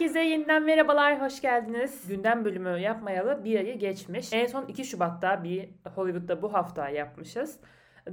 Herkese yeniden merhabalar, hoş geldiniz. Gündem bölümü yapmayalı bir ayı geçmiş. En son 2 Şubat'ta bir Hollywood'da bu hafta yapmışız.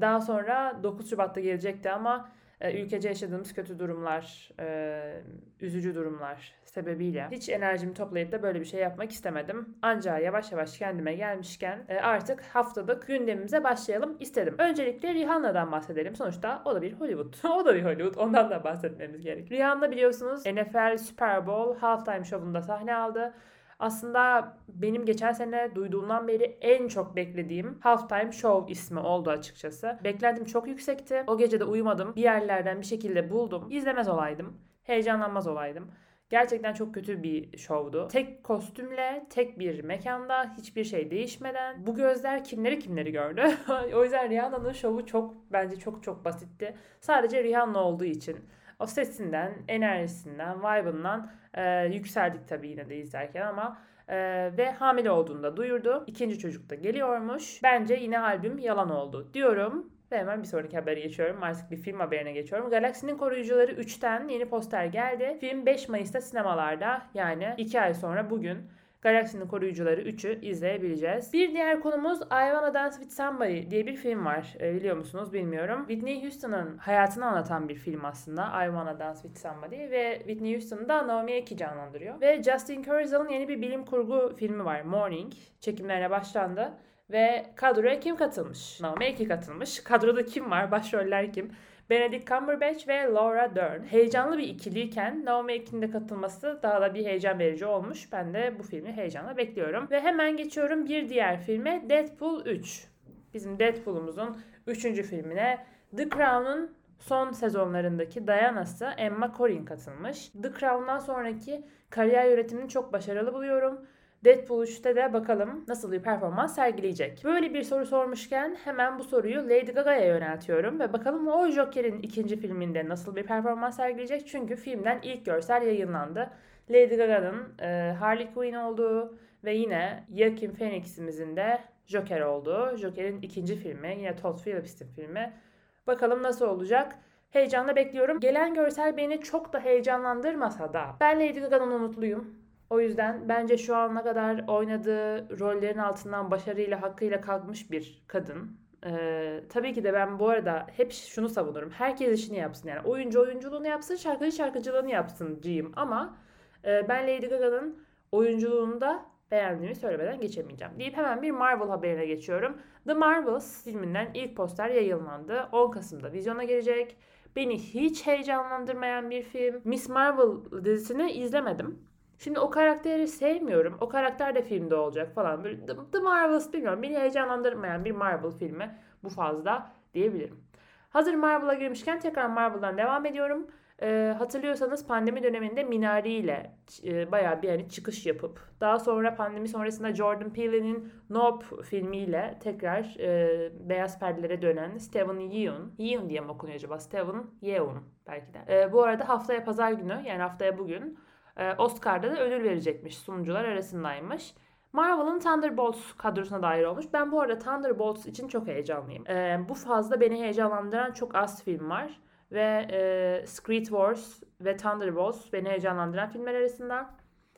Daha sonra 9 Şubat'ta gelecekti ama e, ülkece yaşadığımız kötü durumlar, e, üzücü durumlar sebebiyle hiç enerjimi toplayıp da böyle bir şey yapmak istemedim. Ancak yavaş yavaş kendime gelmişken e, artık haftalık gündemimize başlayalım istedim. Öncelikle Rihanna'dan bahsedelim. Sonuçta o da bir Hollywood. o da bir Hollywood. Ondan da bahsetmemiz gerek. Rihanna biliyorsunuz NFL Super Bowl halftime şovunda sahne aldı. Aslında benim geçen sene duyduğumdan beri en çok beklediğim Halftime Show ismi oldu açıkçası. Beklentim çok yüksekti. O gece de uyumadım. Bir yerlerden bir şekilde buldum. İzlemez olaydım. Heyecanlanmaz olaydım. Gerçekten çok kötü bir şovdu. Tek kostümle, tek bir mekanda, hiçbir şey değişmeden bu gözler kimleri kimleri gördü. o yüzden Rihanna'nın şovu çok bence çok çok basitti. Sadece Rihanna olduğu için. O sesinden, enerjisinden, vibe'ından e, yükseldik tabii yine de izlerken ama e, ve hamile olduğunu da duyurdu. İkinci çocuk da geliyormuş. Bence yine albüm yalan oldu diyorum. Ve hemen bir sonraki habere geçiyorum. Artık bir film haberine geçiyorum. Galaksinin Koruyucuları 3'ten yeni poster geldi. Film 5 Mayıs'ta sinemalarda yani 2 ay sonra bugün Galaksinin Koruyucuları 3'ü izleyebileceğiz. Bir diğer konumuz I Wanna Dance With Somebody diye bir film var. E, biliyor musunuz bilmiyorum. Whitney Houston'ın hayatını anlatan bir film aslında. I Wanna Dance With Somebody ve Whitney Houston'ı da Naomi Eki canlandırıyor. Ve Justin Kurzel'ın yeni bir bilim kurgu filmi var. Morning. Çekimlerine başlandı. Ve kadroya kim katılmış? Naomi Eki katılmış. Kadroda kim var? Başroller kim? Benedict Cumberbatch ve Laura Dern. Heyecanlı bir ikiliyken Naomi Ekin'in de katılması daha da bir heyecan verici olmuş. Ben de bu filmi heyecanla bekliyorum. Ve hemen geçiyorum bir diğer filme Deadpool 3. Bizim Deadpool'umuzun 3. filmine The Crown'un son sezonlarındaki Diana'sı Emma Corrin katılmış. The Crown'dan sonraki kariyer yönetimini çok başarılı buluyorum. Deadpool 3'te de bakalım nasıl bir performans sergileyecek. Böyle bir soru sormuşken hemen bu soruyu Lady Gaga'ya yöneltiyorum ve bakalım o Joker'in ikinci filminde nasıl bir performans sergileyecek. Çünkü filmden ilk görsel yayınlandı. Lady Gaga'nın e, Harley Quinn olduğu ve yine Joaquin Phoenix'imizin de Joker olduğu. Joker'in ikinci filmi yine Todd Phillips'in filmi. Bakalım nasıl olacak. Heyecanla bekliyorum. Gelen görsel beni çok da heyecanlandırmasa da ben Lady Gaga'dan umutluyum. O yüzden bence şu ana kadar oynadığı rollerin altından başarıyla hakkıyla kalkmış bir kadın. Ee, tabii ki de ben bu arada hep şunu savunurum. Herkes işini yapsın yani. Oyuncu oyunculuğunu yapsın, şarkıcı şarkıcılığını yapsın ciyim. Ama e, ben Lady Gaga'nın oyunculuğunu da beğendiğimi söylemeden geçemeyeceğim. Deyip hemen bir Marvel haberine geçiyorum. The Marvels filminden ilk poster yayınlandı. 10 Kasım'da vizyona girecek. Beni hiç heyecanlandırmayan bir film. Miss Marvel dizisini izlemedim. Şimdi o karakteri sevmiyorum. O karakter de filmde olacak falan. Böyle The, Marvels bilmiyorum. Beni heyecanlandırmayan bir Marvel filmi bu fazla diyebilirim. Hazır Marvel'a girmişken tekrar Marvel'dan devam ediyorum. Ee, hatırlıyorsanız pandemi döneminde Minari ile e, bayağı bir yani çıkış yapıp daha sonra pandemi sonrasında Jordan Peele'nin Nope filmiyle tekrar e, beyaz perdelere dönen Steven Yeun, Yeun diye mi okunuyor acaba? Steven Yeun belki de. E, bu arada haftaya pazar günü yani haftaya bugün Oscar'da da ödül verecekmiş. Sunucular arasındaymış. Marvel'ın Thunderbolts kadrosuna dair olmuş. Ben bu arada Thunderbolts için çok heyecanlıyım. Ee, bu fazla beni heyecanlandıran çok az film var. Ve e, Secret Wars ve Thunderbolts beni heyecanlandıran filmler arasında.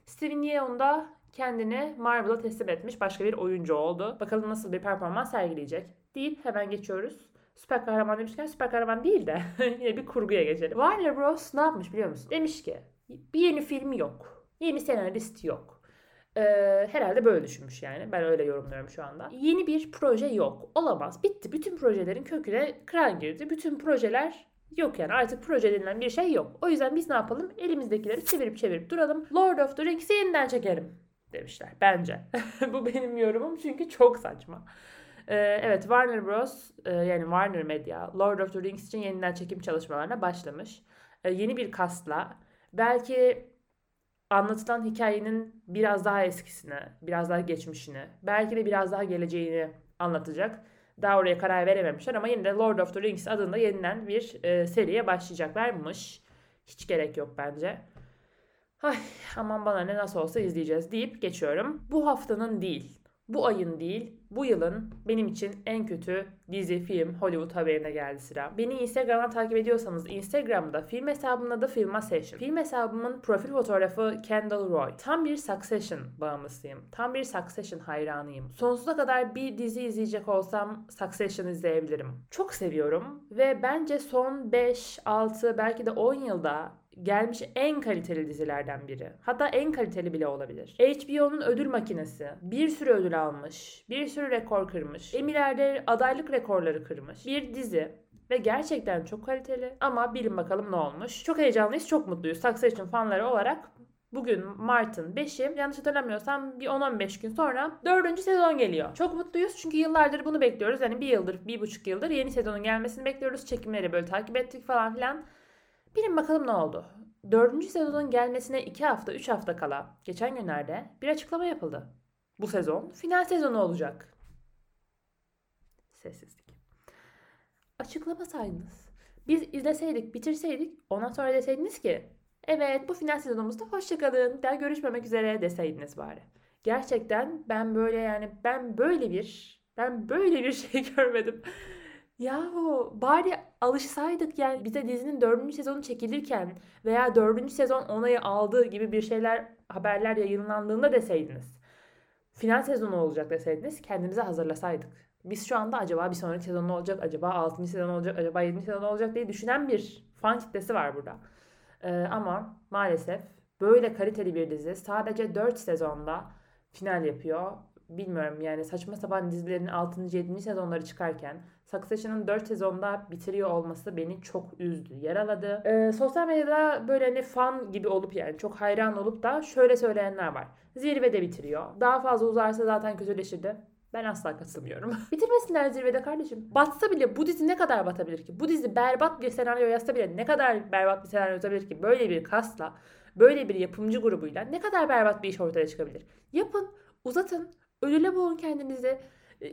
Steven Yeun da kendini Marvel'a teslim etmiş başka bir oyuncu oldu. Bakalım nasıl bir performans sergileyecek deyip hemen geçiyoruz. Süper kahraman demişken süper kahraman değil de yine bir kurguya geçelim. Warner Bros. ne yapmış biliyor musun? Demiş ki bir yeni filmi yok. Yeni senarist yok. Ee, herhalde böyle düşünmüş yani. Ben öyle yorumluyorum şu anda. Yeni bir proje yok. Olamaz. Bitti. Bütün projelerin köküne kran girdi. Bütün projeler yok yani. Artık proje denilen bir şey yok. O yüzden biz ne yapalım? Elimizdekileri çevirip çevirip duralım. Lord of the Rings'i yeniden çekerim demişler. Bence. Bu benim yorumum çünkü çok saçma. Ee, evet Warner Bros. E, yani Warner Media Lord of the Rings için yeniden çekim çalışmalarına başlamış. Ee, yeni bir kastla belki anlatılan hikayenin biraz daha eskisini, biraz daha geçmişini, belki de biraz daha geleceğini anlatacak. Daha oraya karar verememişler ama yine de Lord of the Rings adında yeniden bir e, seriye başlayacaklarmış. Hiç gerek yok bence. Ay aman bana ne nasıl olsa izleyeceğiz deyip geçiyorum. Bu haftanın değil, bu ayın değil, bu yılın benim için en kötü dizi, film, Hollywood haberine geldi sıra. Beni Instagram'dan takip ediyorsanız Instagram'da film hesabımın adı Filma Session. Film hesabımın profil fotoğrafı Kendall Roy. Tam bir Succession bağımlısıyım. Tam bir Succession hayranıyım. Sonsuza kadar bir dizi izleyecek olsam Succession izleyebilirim. Çok seviyorum ve bence son 5, 6 belki de 10 yılda gelmiş en kaliteli dizilerden biri. Hatta en kaliteli bile olabilir. HBO'nun ödül makinesi. Bir sürü ödül almış. Bir sürü rekor kırmış. Emmy'lerde adaylık rekorları kırmış. Bir dizi ve gerçekten çok kaliteli. Ama bilin bakalım ne olmuş. Çok heyecanlıyız, çok mutluyuz. Succession fanları olarak Bugün Mart'ın 5'i yanlış hatırlamıyorsam bir 10-15 gün sonra 4. sezon geliyor. Çok mutluyuz çünkü yıllardır bunu bekliyoruz. Yani bir yıldır, bir buçuk yıldır yeni sezonun gelmesini bekliyoruz. Çekimleri böyle takip ettik falan filan. Bilin bakalım ne oldu. Dördüncü sezonun gelmesine iki hafta, üç hafta kala geçen günlerde bir açıklama yapıldı. Bu sezon final sezonu olacak. Sessizlik. Açıklamasaydınız. Biz izleseydik, bitirseydik ondan sonra deseydiniz ki evet bu final sezonumuzda hoşçakalın, daha görüşmemek üzere deseydiniz bari. Gerçekten ben böyle yani ben böyle bir ben böyle bir şey görmedim. Yahu bari alışsaydık yani bize dizinin dördüncü sezonu çekilirken veya dördüncü sezon onayı aldığı gibi bir şeyler haberler yayınlandığında deseydiniz. Final sezonu olacak deseydiniz kendimize hazırlasaydık. Biz şu anda acaba bir sonraki sezon ne olacak, acaba 6. sezon olacak, acaba 7. sezon olacak diye düşünen bir fan kitlesi var burada. Ee, ama maalesef böyle kaliteli bir dizi sadece 4 sezonda final yapıyor bilmiyorum yani saçma sapan dizilerin 6. 7. sezonları çıkarken Succession'ın 4 sezonda bitiriyor olması beni çok üzdü, yaraladı. Ee, sosyal medyada böyle hani fan gibi olup yani çok hayran olup da şöyle söyleyenler var. Zirvede bitiriyor. Daha fazla uzarsa zaten kötüleşirdi. Ben asla katılmıyorum. Bitirmesinler zirvede kardeşim. Batsa bile bu dizi ne kadar batabilir ki? Bu dizi berbat bir senaryo yazsa bile ne kadar berbat bir senaryo yazabilir ki? Böyle bir kasla, böyle bir yapımcı grubuyla ne kadar berbat bir iş ortaya çıkabilir? Yapın, uzatın, Ödüle boğun kendinizi. E,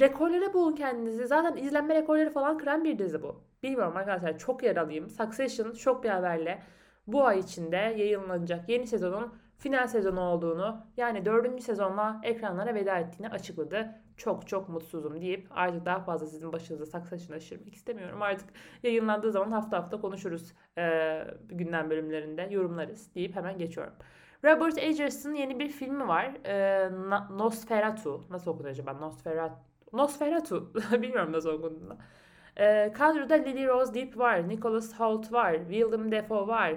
rekorlara boğun kendinizi. Zaten izlenme rekorları falan kıran bir dizi bu. Bilmiyorum arkadaşlar çok yaralıyım. Succession şok bir haberle bu ay içinde yayınlanacak yeni sezonun final sezonu olduğunu yani dördüncü sezonla ekranlara veda ettiğini açıkladı. Çok çok mutsuzum deyip artık daha fazla sizin başınıza Succession'a şişirmek istemiyorum. Artık yayınlandığı zaman hafta hafta konuşuruz e, gündem bölümlerinde yorumlarız deyip hemen geçiyorum. Robert Egers'ın yeni bir filmi var. Ee, Nosferatu. Nasıl okunuyor acaba? Nosferatu. Nosferatu. Bilmiyorum nasıl okunduğunu. Ee, kadroda Lily Rose Depp var. Nicholas Hoult var. Willem Dafoe var.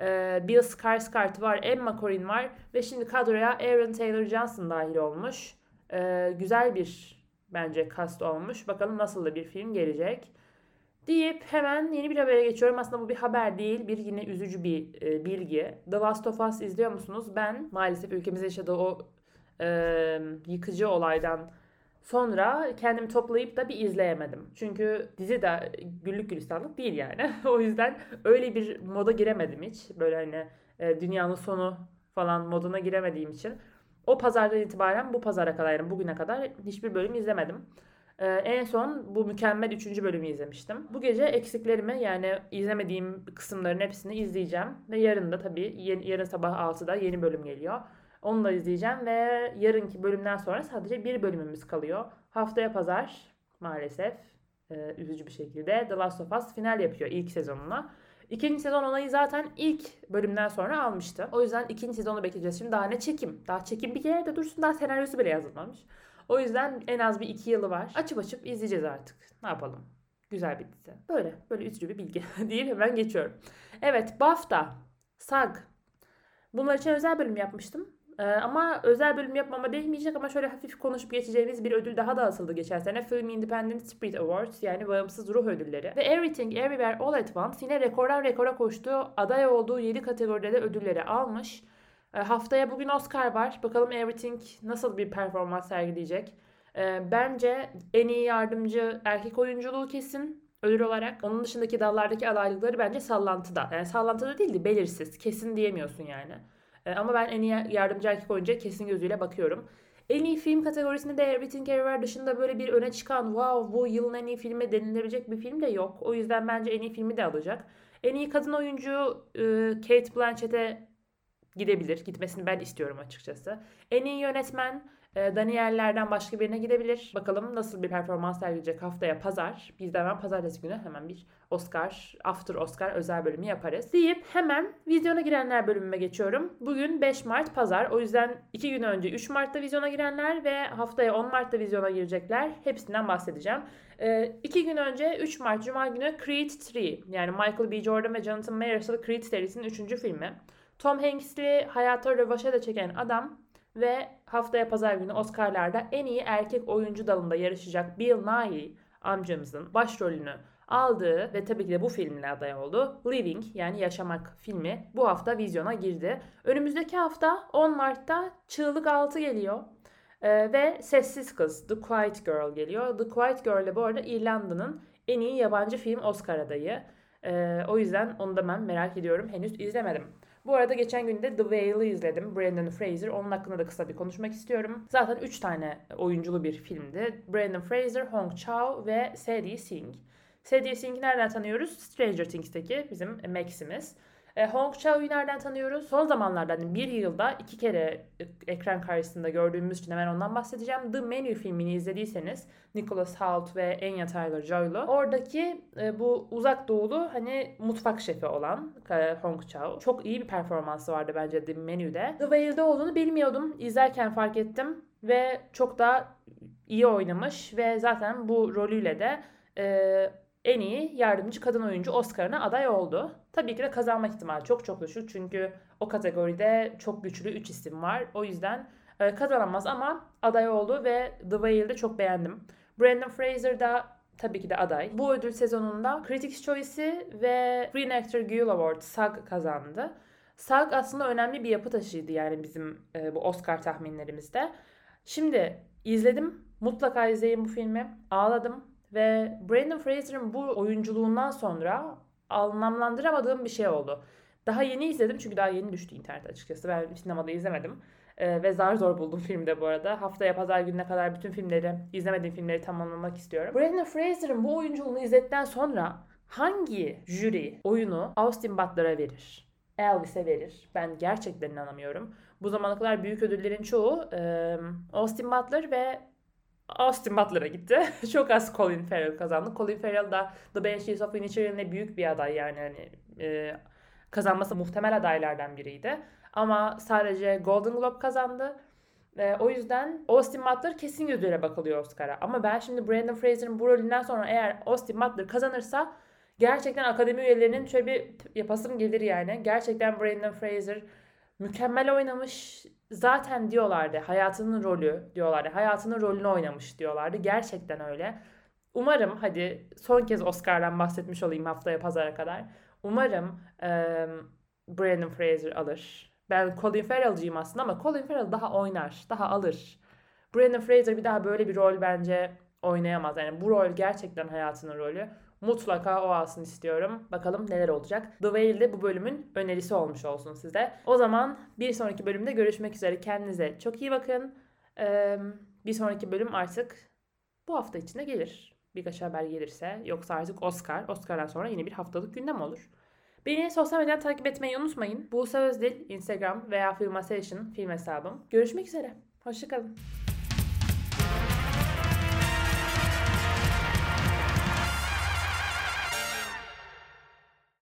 Ee, Bill Skarsgård var. Emma Corrin var. Ve şimdi kadroya Aaron Taylor Johnson dahil olmuş. Ee, güzel bir bence cast olmuş. Bakalım nasıl da bir film gelecek deyip hemen yeni bir habere geçiyorum. Aslında bu bir haber değil, bir yine üzücü bir e, bilgi. The Last of Us izliyor musunuz? Ben maalesef ülkemizde yaşadığı o e, yıkıcı olaydan sonra kendimi toplayıp da bir izleyemedim. Çünkü dizi de güllük gülistanlık değil yani. o yüzden öyle bir moda giremedim hiç. Böyle hani e, dünyanın sonu falan moduna giremediğim için. O pazardan itibaren bu pazara kadar yani bugüne kadar hiçbir bölüm izlemedim. Ee, en son bu mükemmel 3. bölümü izlemiştim. Bu gece eksiklerimi yani izlemediğim kısımların hepsini izleyeceğim. Ve yarın da tabii yeni, yarın sabah 6'da yeni bölüm geliyor. Onu da izleyeceğim ve yarınki bölümden sonra sadece bir bölümümüz kalıyor. Haftaya pazar maalesef e, üzücü bir şekilde The Last of Us final yapıyor ilk sezonuna. İkinci sezon onayı zaten ilk bölümden sonra almıştı. O yüzden ikinci sezonu bekleyeceğiz. Şimdi daha ne çekim? Daha çekim bir kere de dursun daha senaryosu bile yazılmamış. O yüzden en az bir iki yılı var. Açıp açıp izleyeceğiz artık. Ne yapalım? Güzel bir dizi. Böyle. Böyle üzücü bir bilgi deyip hemen geçiyorum. Evet BAFTA, SAG. Bunlar için özel bölüm yapmıştım. Ee, ama özel bölüm yapmama değmeyecek ama şöyle hafif konuşup geçeceğimiz bir ödül daha da asıldı geçen sene. Film Independent Spirit Awards yani bağımsız ruh ödülleri. Ve Everything Everywhere All at Once yine rekordan rekora koştu. Aday olduğu 7 kategoride de ödülleri almış. E, haftaya bugün Oscar var. Bakalım Everything nasıl bir performans sergileyecek. E, bence en iyi yardımcı erkek oyunculuğu kesin ödül olarak. Onun dışındaki dallardaki adaylıkları bence sallantıda. Yani sallantıda değil de belirsiz. Kesin diyemiyorsun yani. E, ama ben en iyi yardımcı erkek oyuncuya kesin gözüyle bakıyorum. En iyi film kategorisinde de Everything Everywhere dışında böyle bir öne çıkan wow bu yılın en iyi filmi denilebilecek bir film de yok. O yüzden bence en iyi filmi de alacak. En iyi kadın oyuncu Kate Blanchett'e gidebilir. Gitmesini ben istiyorum açıkçası. En iyi yönetmen E, Daniellerden başka birine gidebilir. Bakalım nasıl bir performans sergileyecek haftaya pazar. Biz de hemen pazartesi günü hemen bir Oscar, After Oscar özel bölümü yaparız. Deyip hemen vizyona girenler bölümüme geçiyorum. Bugün 5 Mart pazar. O yüzden 2 gün önce 3 Mart'ta vizyona girenler ve haftaya 10 Mart'ta vizyona girecekler. Hepsinden bahsedeceğim. 2 ee, gün önce 3 Mart Cuma günü Creed 3 yani Michael B. Jordan ve Jonathan Mayers'lı Creed serisinin 3. filmi. Tom Hanks'li hayata rövaşa da çeken adam ve haftaya pazar günü Oscar'larda en iyi erkek oyuncu dalında yarışacak Bill Nighy amcamızın başrolünü aldığı ve tabii ki de bu filmle aday oldu. Living yani Yaşamak filmi bu hafta vizyona girdi. Önümüzdeki hafta 10 Mart'ta Çığlık 6 geliyor. Ee, ve Sessiz Kız The Quiet Girl geliyor. The Quiet Girl de bu arada İrlanda'nın en iyi yabancı film Oscar adayı. Ee, o yüzden onu da ben merak ediyorum. Henüz izlemedim. Bu arada geçen günde The Whale'ı izledim. Brandon Fraser. Onun hakkında da kısa bir konuşmak istiyorum. Zaten 3 tane oyunculu bir filmdi. Brandon Fraser, Hong Chau ve Sadie Singh. Sadie Singh'i nereden tanıyoruz? Stranger Things'teki bizim Max'imiz. E, Hong Chau'yu nereden tanıyoruz? Son zamanlarda hani bir yılda iki kere ekran karşısında gördüğümüz için hemen ondan bahsedeceğim. The Menu filmini izlediyseniz Nicholas Hoult ve Anya Taylor-Joy'lu oradaki e, bu uzak doğulu hani mutfak şefi olan e, Hong Chau çok iyi bir performansı vardı bence The Menu'de. The Whale'de olduğunu bilmiyordum. İzlerken fark ettim ve çok da iyi oynamış ve zaten bu rolüyle de e, en iyi yardımcı kadın oyuncu Oscar'ına aday oldu. Tabii ki de kazanma ihtimali çok çok düşük çünkü o kategoride çok güçlü 3 isim var. O yüzden e, kazanamaz ama aday oldu ve The Whale'de çok beğendim. Brandon Fraser da tabii ki de aday. Bu ödül sezonunda Critics' Choice'i ve Screen Actor Guild Award SAG kazandı. SAG aslında önemli bir yapı taşıydı yani bizim e, bu Oscar tahminlerimizde. Şimdi izledim. Mutlaka izleyin bu filmi. Ağladım. Ve Brandon Fraser'ın bu oyunculuğundan sonra anlamlandıramadığım bir şey oldu. Daha yeni izledim çünkü daha yeni düştü internet açıkçası. Ben sinemada izlemedim. Ee, ve zar zor buldum filmde bu arada. Haftaya pazar gününe kadar bütün filmleri, izlemediğim filmleri tamamlamak istiyorum. Brandon Fraser'ın bu oyunculuğunu izledikten sonra hangi jüri oyunu Austin Butler'a verir? Elvis'e verir. Ben gerçekten inanamıyorum. Bu zamana kadar büyük ödüllerin çoğu e, Austin Butler ve Austin Butler'a gitti. Çok az Colin Farrell kazandı. Colin Farrell da The Banshees of Inisherin'le büyük bir aday yani hani e, kazanması muhtemel adaylardan biriydi. Ama sadece Golden Globe kazandı. E, o yüzden Austin Butler kesin gözüyle bakılıyor Oscar'a. Ama ben şimdi Brandon Fraser'ın bu rolünden sonra eğer Austin Butler kazanırsa gerçekten akademi üyelerinin şöyle bir yapasım gelir yani. Gerçekten Brandon Fraser mükemmel oynamış. Zaten diyorlardı hayatının rolü diyorlardı. Hayatının rolünü oynamış diyorlardı. Gerçekten öyle. Umarım hadi son kez Oscar'dan bahsetmiş olayım haftaya pazara kadar. Umarım e, Brandon Fraser alır. Ben Colin Farrell'cıyım aslında ama Colin Farrell daha oynar, daha alır. Brandon Fraser bir daha böyle bir rol bence oynayamaz. Yani bu rol gerçekten hayatının rolü. Mutlaka o alsın istiyorum. Bakalım neler olacak. The Whale de bu bölümün önerisi olmuş olsun size. O zaman bir sonraki bölümde görüşmek üzere. Kendinize çok iyi bakın. Ee, bir sonraki bölüm artık bu hafta içinde gelir. Birkaç haber gelirse. Yoksa artık Oscar. Oscar'dan sonra yine bir haftalık gündem olur. Beni sosyal medyadan takip etmeyi unutmayın. Buse Özdil, Instagram veya Filmasation film hesabım. Görüşmek üzere. Hoşçakalın.